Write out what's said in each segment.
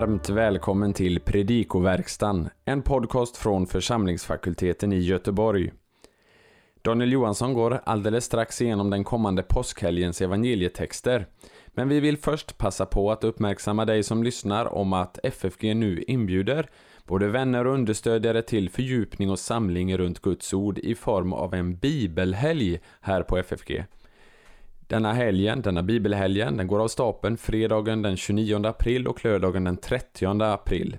varmt välkommen till Predikoverkstan, en podcast från församlingsfakulteten i Göteborg. Daniel Johansson går alldeles strax igenom den kommande påskhelgens evangelietexter. Men vi vill först passa på att uppmärksamma dig som lyssnar om att FFG nu inbjuder både vänner och understödjare till fördjupning och samling runt Guds ord i form av en bibelhelg här på FFG. Denna helgen, denna bibelhelgen, den går av stapeln fredagen den 29 april och lördagen den 30 april.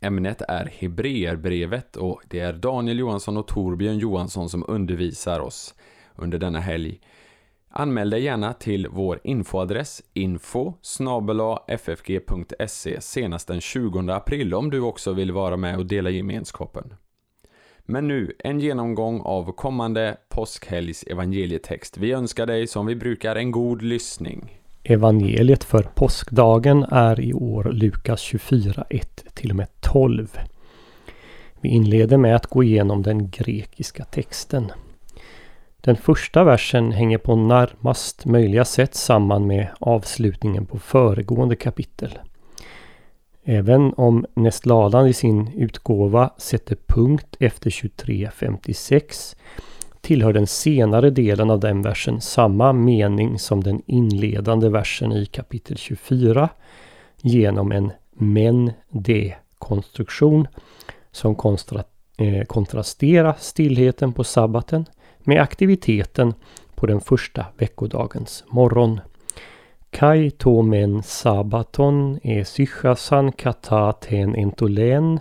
Ämnet är Hebreerbrevet och det är Daniel Johansson och Torbjörn Johansson som undervisar oss under denna helg. Anmäl dig gärna till vår infoadress info ffg.se senast den 20 april om du också vill vara med och dela gemenskapen. Men nu en genomgång av kommande påskhelgs evangelietext. Vi önskar dig som vi brukar en god lyssning. Evangeliet för påskdagen är i år Lukas 24, 1 till och med 12. Vi inleder med att gå igenom den grekiska texten. Den första versen hänger på närmast möjliga sätt samman med avslutningen på föregående kapitel. Även om Nestladan i sin utgåva sätter punkt efter 2356 tillhör den senare delen av den versen samma mening som den inledande versen i kapitel 24 genom en men de konstruktion som konstra, eh, kontrasterar stillheten på sabbaten med aktiviteten på den första veckodagens morgon. Kai Tomen, sabaton e sychasan kata ten entolen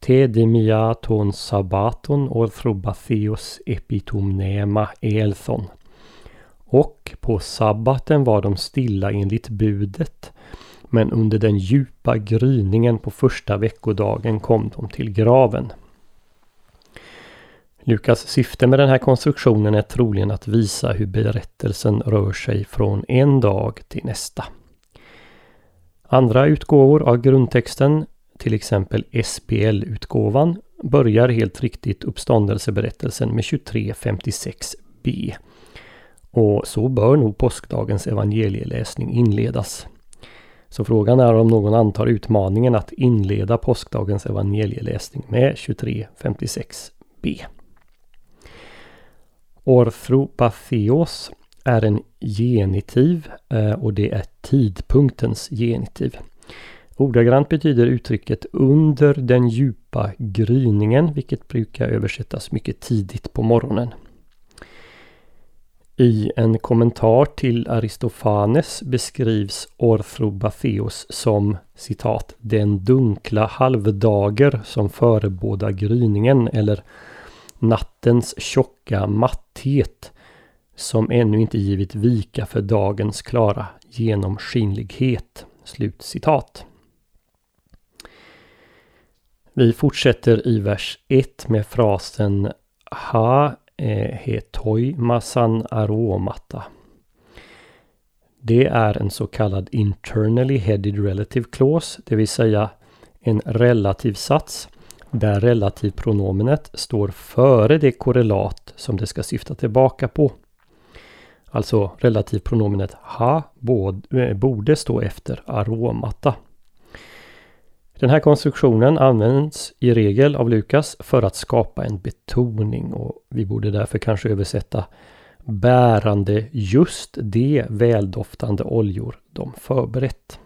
te demiaton sabaton orthrobatheos epitomnema elthon. Och på sabbaten var de stilla enligt budet. Men under den djupa gryningen på första veckodagen kom de till graven. Lukas syfte med den här konstruktionen är troligen att visa hur berättelsen rör sig från en dag till nästa. Andra utgåvor av grundtexten, till exempel SBL-utgåvan, börjar helt riktigt uppståndelseberättelsen med 2356b. Och så bör nog påskdagens evangelieläsning inledas. Så frågan är om någon antar utmaningen att inleda påskdagens evangelieläsning med 2356b. Orthropatheos är en genitiv eh, och det är tidpunktens genitiv. Ordagrant betyder uttrycket under den djupa gryningen, vilket brukar översättas mycket tidigt på morgonen. I en kommentar till Aristofanes beskrivs Orthrobatheos som citat den dunkla halvdager som förebådar gryningen eller nattens mörka matthet som ännu inte givit vika för dagens klara genomskinlighet. Slut citat. Vi fortsätter i vers 1 med frasen Ha eh, hetoi masan aromata. Det är en så kallad internally headed relative clause, det vill säga en relativ sats där relativpronomenet står före det korrelat som det ska syfta tillbaka på. Alltså relativpronomenet ha eh, borde stå efter aromata. Den här konstruktionen används i regel av Lukas för att skapa en betoning och vi borde därför kanske översätta bärande just de väldoftande oljor de förberett.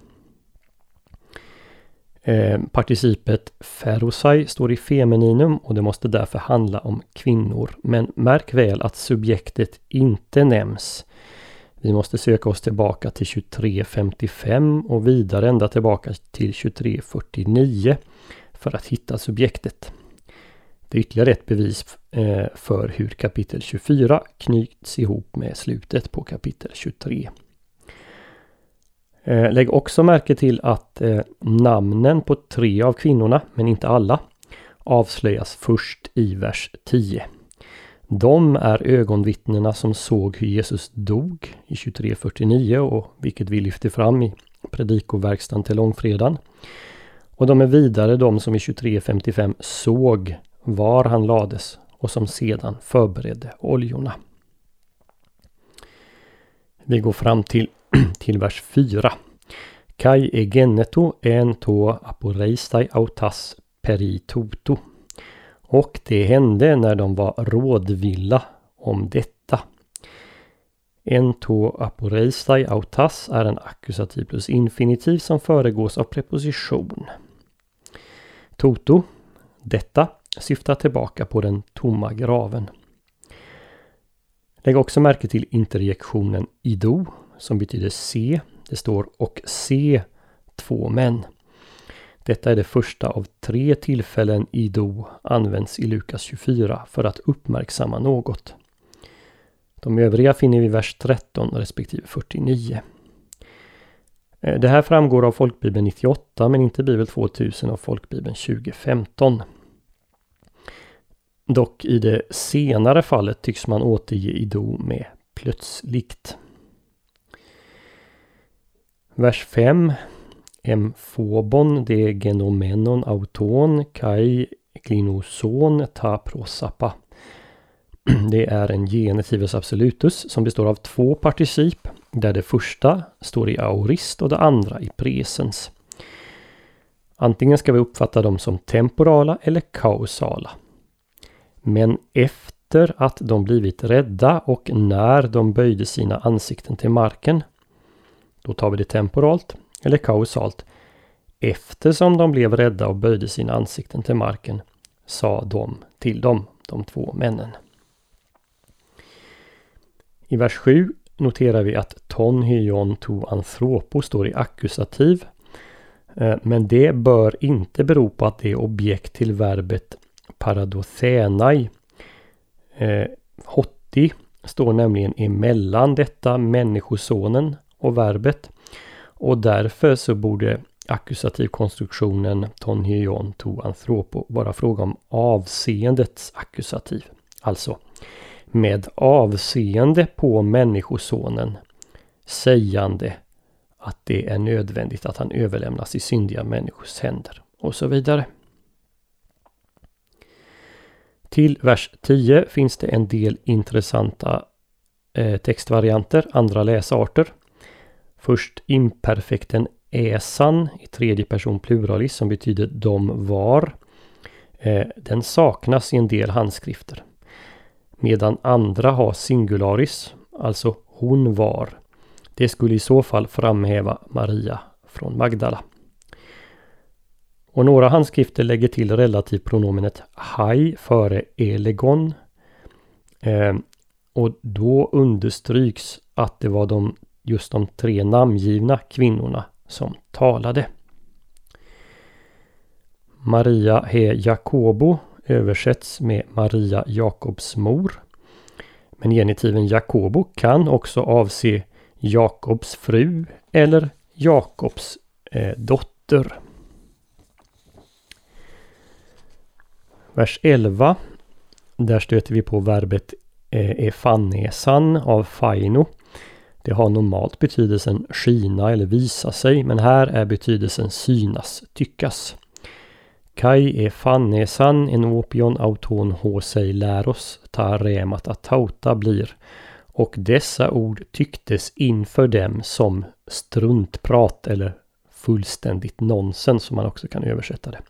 Eh, participet ferosai står i femininum och det måste därför handla om kvinnor. Men märk väl att subjektet inte nämns. Vi måste söka oss tillbaka till 2355 och vidare ända tillbaka till 2349 för att hitta subjektet. Det är ytterligare ett bevis eh, för hur kapitel 24 knyts ihop med slutet på kapitel 23. Eh, lägg också märke till att eh, namnen på tre av kvinnorna, men inte alla, avslöjas först i vers 10. De är ögonvittnena som såg hur Jesus dog i 2349 och vilket vi lyfter fram i predikoverkstan till långfredagen. Och de är vidare de som i 2355 såg var han lades och som sedan förberedde oljorna. Vi går fram till till vers 4. Kai egeneto en to aporeistai autas peri toto. Och det hände när de var rådvilla om detta. En to aporeistai autas är en ackusativ plus infinitiv som föregås av preposition. Toto, detta, syftar tillbaka på den tomma graven. Lägg också märke till interjektionen ido som betyder se. Det står och se två män. Detta är det första av tre tillfällen ido används i Lukas 24 för att uppmärksamma något. De övriga finner vi i vers 13 respektive 49. Eh, det här framgår av folkbibeln 98 men inte bibel 2000 och folkbibeln 2015. Dock i det senare fallet tycks man återge ido med plötsligt. Vers 5. Emfobon de genomenon auton kai glinoson ta prosapa. Det är en genitivus absolutus som består av två particip där det första står i aorist och det andra i presens. Antingen ska vi uppfatta dem som temporala eller kausala. Men efter att de blivit rädda och när de böjde sina ansikten till marken. Då tar vi det temporalt eller kausalt. Eftersom de blev rädda och böjde sina ansikten till marken sa de till dem, de två männen. I vers 7 noterar vi att ton hyon to anthropo står i ackusativ. Eh, men det bör inte bero på att det är objekt till verbet paradothenai. Eh, hotti står nämligen emellan detta människosonen och verbet. Och därför så borde ackusativkonstruktionen ton hyon to anthropo vara fråga om avseendets ackusativ. Alltså med avseende på människosonen sägande att det är nödvändigt att han överlämnas i syndiga människors händer och så vidare. Till vers 10 finns det en del intressanta eh, textvarianter, andra läsarter. Först imperfekten äsan i tredje person pluralis som betyder de var. Eh, den saknas i en del handskrifter. Medan andra har singularis, alltså hon var. Det skulle i så fall framhäva Maria från Magdala. Och några handskrifter lägger till relativpronomenet haj före elegon. Eh, och då understryks att det var de, just de tre namngivna kvinnorna som talade. Maria he Jakobo översätts med Maria Jakobs mor. Men genitiven Jakobo kan också avse Jakobs fru eller Jakobs eh, dotter. Vers 11. Där stöter vi på verbet eh, efanesan av faino. Det har normalt betydelsen skina eller visa sig men här är betydelsen synas, tyckas. Kai e fannesan en opion auton hosei läros ta remat att tauta blir och dessa ord tycktes inför dem som struntprat eller fullständigt nonsens som man också kan översätta det.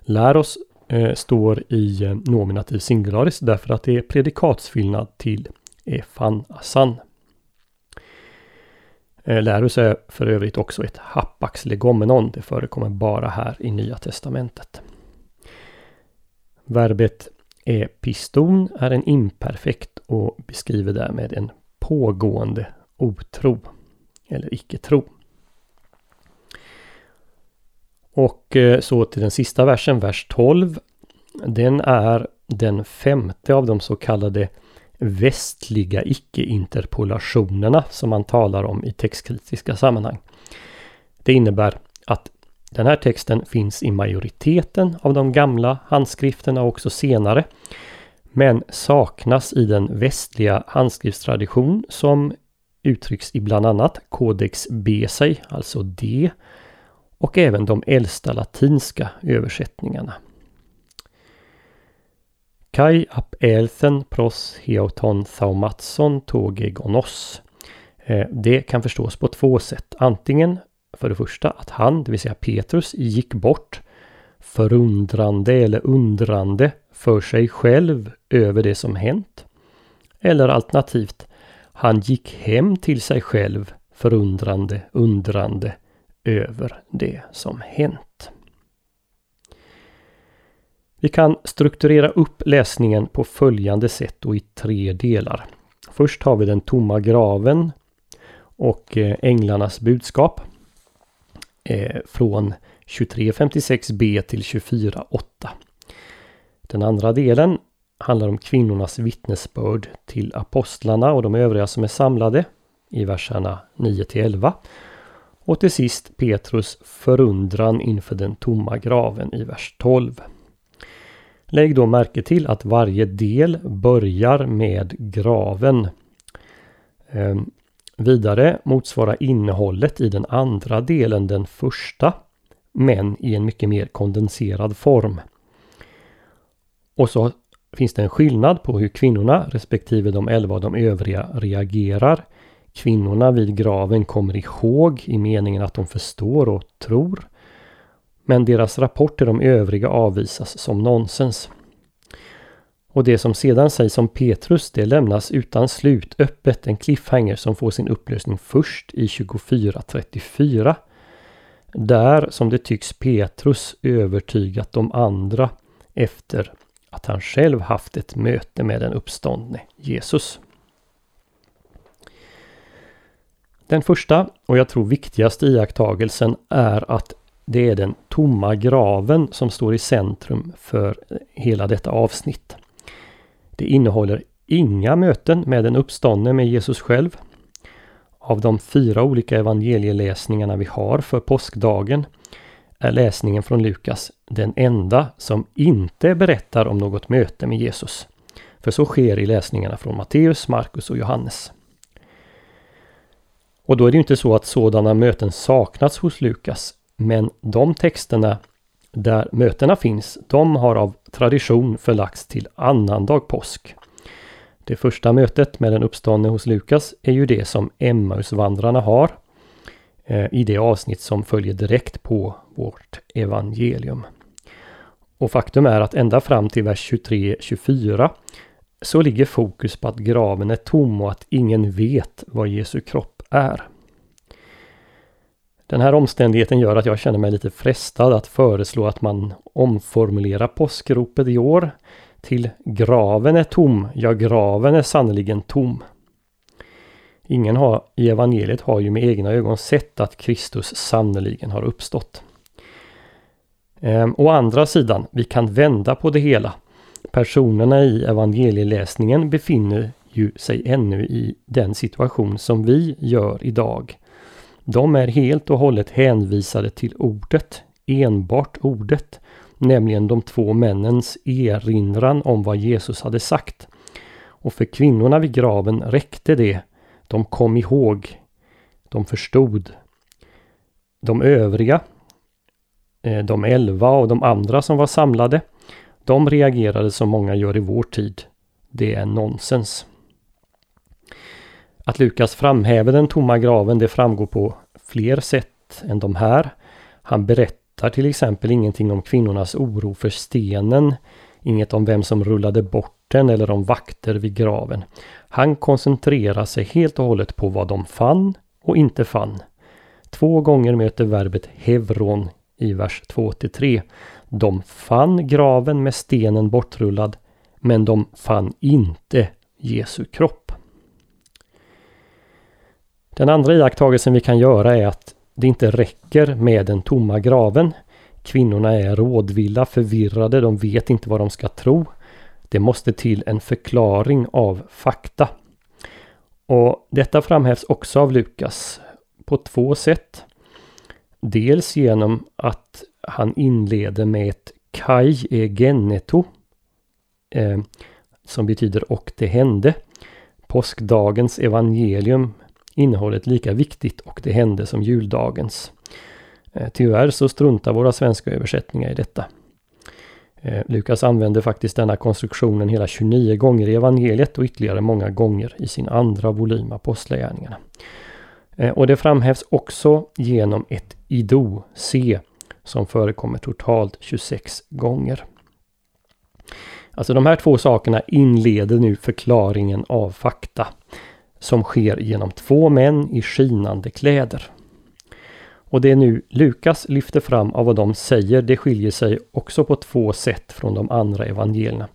Läros eh, står i eh, nominativ singularis därför att det är predikatsfyllnad till efanasan. asan. Eh, Lärus är för övrigt också ett hapax-legomenon. Det förekommer bara här i Nya Testamentet. Verbet episton är en imperfekt och beskriver därmed en pågående otro eller icke-tro. Och eh, så till den sista versen, vers 12. Den är den femte av de så kallade västliga icke-interpolationerna som man talar om i textkritiska sammanhang. Det innebär att den här texten finns i majoriteten av de gamla handskrifterna och också senare. Men saknas i den västliga handskriftstradition som uttrycks i bland annat Codex Besei, alltså D, och även de äldsta latinska översättningarna. Kai ap elthen pros heoton saumatson toge gonos. Eh, det kan förstås på två sätt. Antingen för det första att han, det vill säga Petrus, gick bort förundrande eller undrande för sig själv över det som hänt. Eller alternativt, han gick hem till sig själv förundrande, undrande över det som hänt. Vi kan strukturera upp läsningen på följande sätt och i tre delar. Först har vi den tomma graven och eh, änglarnas budskap. Eh, från 23.56b till 24.8. Den andra delen handlar om kvinnornas vittnesbörd till apostlarna och de övriga som är samlade i verserna 9 till 11. Och till sist Petrus förundran inför den tomma graven i vers 12. Lägg då märke till att varje del börjar med graven. Ehm, vidare motsvarar innehållet i den andra delen den första, men i en mycket mer kondenserad form. Och så finns det en skillnad på hur kvinnorna respektive de elva och de övriga reagerar. Kvinnorna vid graven kommer ihåg i meningen att de förstår och tror. Men deras rapporter om övriga avvisas som nonsens. Och det som sedan sägs om Petrus det lämnas utan slut öppet en cliffhanger som får sin upplösning först i 24.34. Där som det tycks Petrus övertygat de andra efter att han själv haft ett möte med den uppståndne Jesus. Den första och jag tror viktigaste iakttagelsen är att det är den tomma graven som står i centrum för hela detta avsnitt. Det innehåller inga möten med den uppståndne med Jesus själv. Av de fyra olika evangelieläsningarna vi har för påskdagen är läsningen från Lukas den enda som inte berättar om något möte med Jesus. För så sker i läsningarna från Matteus, Markus och Johannes. Och då är det inte så att sådana möten saknas hos Lukas. Men de texterna där mötena finns, de har av tradition förlagts till annandag påsk. Det första mötet med den uppståndne hos Lukas är ju det som Emmausvandrarna har eh, i det avsnitt som följer direkt på vårt evangelium. Och faktum är att ända fram till vers 23-24 så ligger fokus på att graven är tom och att ingen vet vad Jesu kropp är. Den här omständigheten gör att jag känner mig lite frestad att föreslå att man omformulerar påskropet i år till Graven är tom, ja graven är sannerligen tom. Ingen har, i evangeliet har ju med egna ögon sett att Kristus sannerligen har uppstått. Ehm, å andra sidan, vi kan vända på det hela. Personerna i evangelieläsningen befinner ju sig ännu i den situation som vi gör idag. De är helt och hållet hänvisade till ordet, enbart ordet, nämligen de två männens erinran om vad Jesus hade sagt. Och för kvinnorna vid graven räckte det. De kom ihåg. De förstod. De övriga, eh, de elva och de andra som var samlade, de reagerade som många gör i vår tid. Det är nonsens. Att Lukas framhäver den tomma graven det framgår på fler sätt än de här. Han berättar till exempel ingenting om kvinnornas oro för stenen, inget om vem som rullade bort den eller om vakter vid graven. Han koncentrerar sig helt och hållet på vad de fann och inte fann. Två gånger möter verbet hevron i vers 2-3. De fann graven med stenen bortrullad, men de fann inte Jesu kropp. Den andra iakttagelsen vi kan göra är att det inte räcker med den tomma graven. Kvinnorna är rådvilla, förvirrade, de vet inte vad de ska tro. Det måste till en förklaring av fakta. Och Detta framhävs också av Lukas på två sätt. Dels genom att han inleder med ett kai e geneto eh, som betyder och det hände. Påskdagens evangelium innehållet lika viktigt och det hände som juldagens. Eh, tyvärr så struntar våra svenska översättningar i detta. Eh, Lukas använder faktiskt denna konstruktionen hela 29 gånger i evangeliet och ytterligare många gånger i sin andra volym Apostlagärningarna. Eh, och det framhävs också genom ett ido, se, som förekommer totalt 26 gånger. Alltså de här två sakerna inleder nu förklaringen av fakta som sker genom två män i skinande kläder. Och det nu Lukas lyfter fram av vad de säger, det skiljer sig också på två sätt från de andra evangelierna.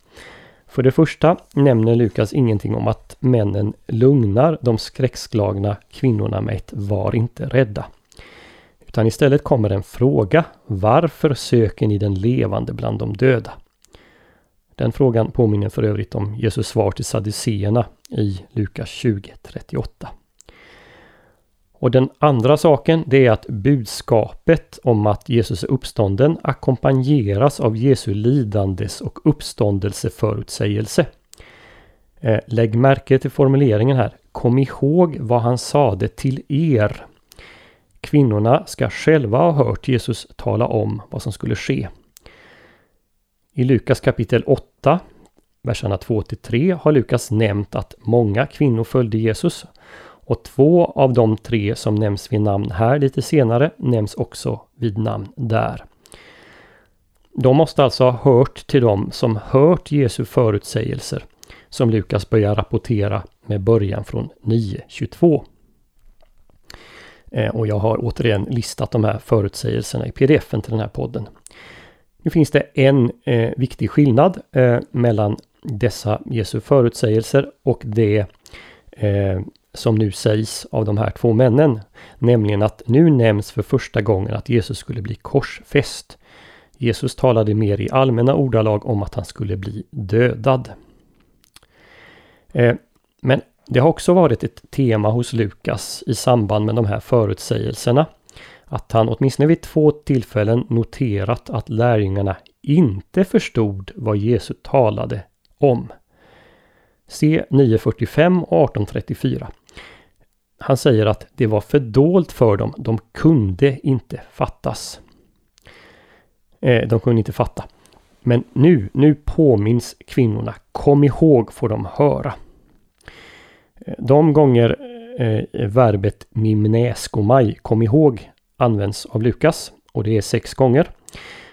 För det första nämner Lukas ingenting om att männen lugnar de skräckslagna kvinnorna med ett var inte rädda. Utan istället kommer en fråga. Varför söker ni den levande bland de döda? Den frågan påminner för övrigt om Jesus svar till sadduceerna i Lukas 20.38. Och den andra saken det är att budskapet om att Jesus är uppstånden ackompanjeras av Jesu lidandes och uppståndelseförutsägelse. Eh, lägg märke till formuleringen här. Kom ihåg vad han sade till er. Kvinnorna ska själva ha hört Jesus tala om vad som skulle ske. I Lukas kapitel 8, verserna 2-3 har Lukas nämnt att många kvinnor följde Jesus och två av de tre som nämns vid namn här lite senare nämns också vid namn där. De måste alltså ha hört till dem som hört Jesu förutsägelser som Lukas börjar rapportera med början från 9.22. Eh, och jag har återigen listat de här förutsägelserna i pdf-en till den här podden. Nu finns det en eh, viktig skillnad eh, mellan dessa Jesu förutsägelser och det eh, som nu sägs av de här två männen. Nämligen att nu nämns för första gången att Jesus skulle bli korsfäst. Jesus talade mer i allmänna ordalag om att han skulle bli dödad. Eh, men det har också varit ett tema hos Lukas i samband med de här förutsägelserna. Att han åtminstone vid två tillfällen noterat att lärjungarna inte förstod vad Jesus talade om. Se 9.45 och 18.34. Han säger att det var fördolt för dem. De kunde inte fattas. Eh, de kunde inte fatta. Men nu, nu påminns kvinnorna. Kom ihåg får de höra. Eh, de gånger eh, verbet mimneskomai, kom ihåg, används av Lukas och det är sex gånger.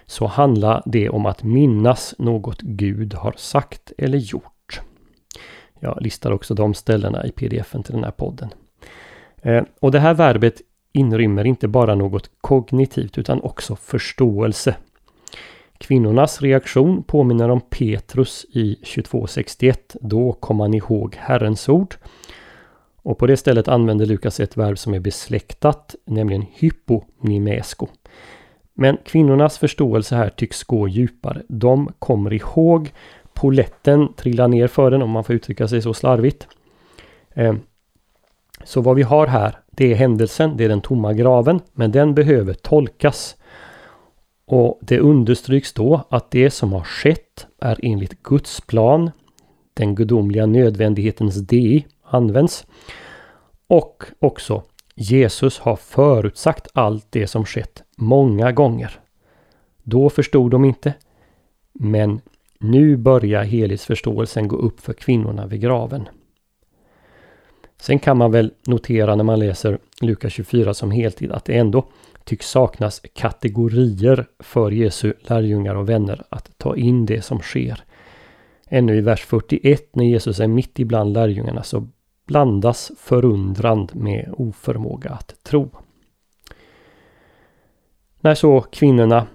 Så handlar det om att minnas något Gud har sagt eller gjort. Jag listar också de ställena i pdf-en till den här podden. Eh, och det här verbet inrymmer inte bara något kognitivt utan också förståelse. Kvinnornas reaktion påminner om Petrus i 22.61. Då kom han ihåg Herrens ord. Och på det stället använder Lukas ett verb som är besläktat, nämligen hyponimesko. Men kvinnornas förståelse här tycks gå djupare. De kommer ihåg, poletten trillar ner för den om man får uttrycka sig så slarvigt. Ehm, så vad vi har här, det är händelsen, det är den tomma graven, men den behöver tolkas. Och det understryks då att det som har skett är enligt Guds plan. Den gudomliga nödvändighetens di används. Och också Jesus har förutsagt allt det som skett många gånger. Då förstod de inte. Men nu börjar helhetsförståelsen gå upp för kvinnorna vid graven. Sen kan man väl notera när man läser Lukas 24 som heltid att det ändå tycks saknas kategorier för Jesu lärjungar och vänner att ta in det som sker. Ännu i vers 41 när Jesus är mitt ibland lärjungarna så blandas förundran med oförmåga att tro. När så kvinnorna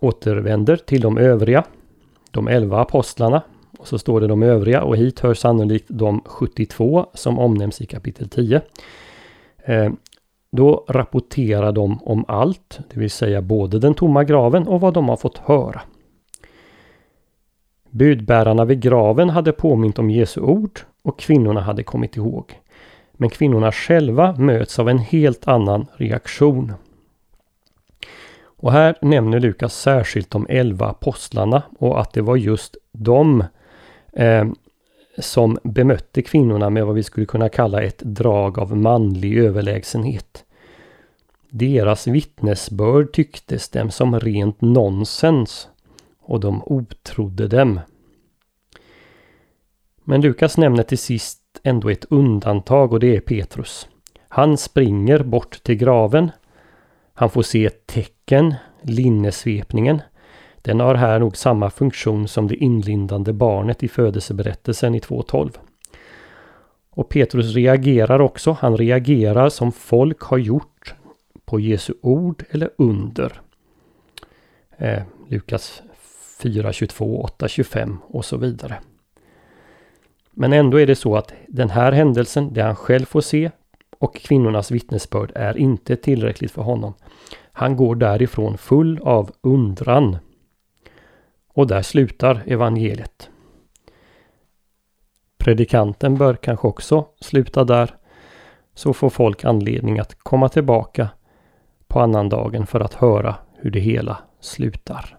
återvänder till de övriga, de elva apostlarna och så står det de övriga och hit hör sannolikt de 72 som omnämns i kapitel 10. Eh, då rapporterar de om allt, det vill säga både den tomma graven och vad de har fått höra. Budbärarna vid graven hade påmint om Jesu ord och kvinnorna hade kommit ihåg. Men kvinnorna själva möts av en helt annan reaktion. Och här nämner Lukas särskilt de elva apostlarna och att det var just de eh, som bemötte kvinnorna med vad vi skulle kunna kalla ett drag av manlig överlägsenhet. Deras vittnesbörd tycktes dem som rent nonsens och de otrodde dem. Men Lukas nämner till sist ändå ett undantag och det är Petrus. Han springer bort till graven. Han får se ett tecken, linnesvepningen. Den har här nog samma funktion som det inlindande barnet i födelseberättelsen i 2.12. Och Petrus reagerar också. Han reagerar som folk har gjort på Jesu ord eller under. Eh, Lukas 4.22, 8.25 och så vidare. Men ändå är det så att den här händelsen, det han själv får se och kvinnornas vittnesbörd är inte tillräckligt för honom. Han går därifrån full av undran. Och där slutar evangeliet. Predikanten bör kanske också sluta där. Så får folk anledning att komma tillbaka på annandagen för att höra hur det hela slutar.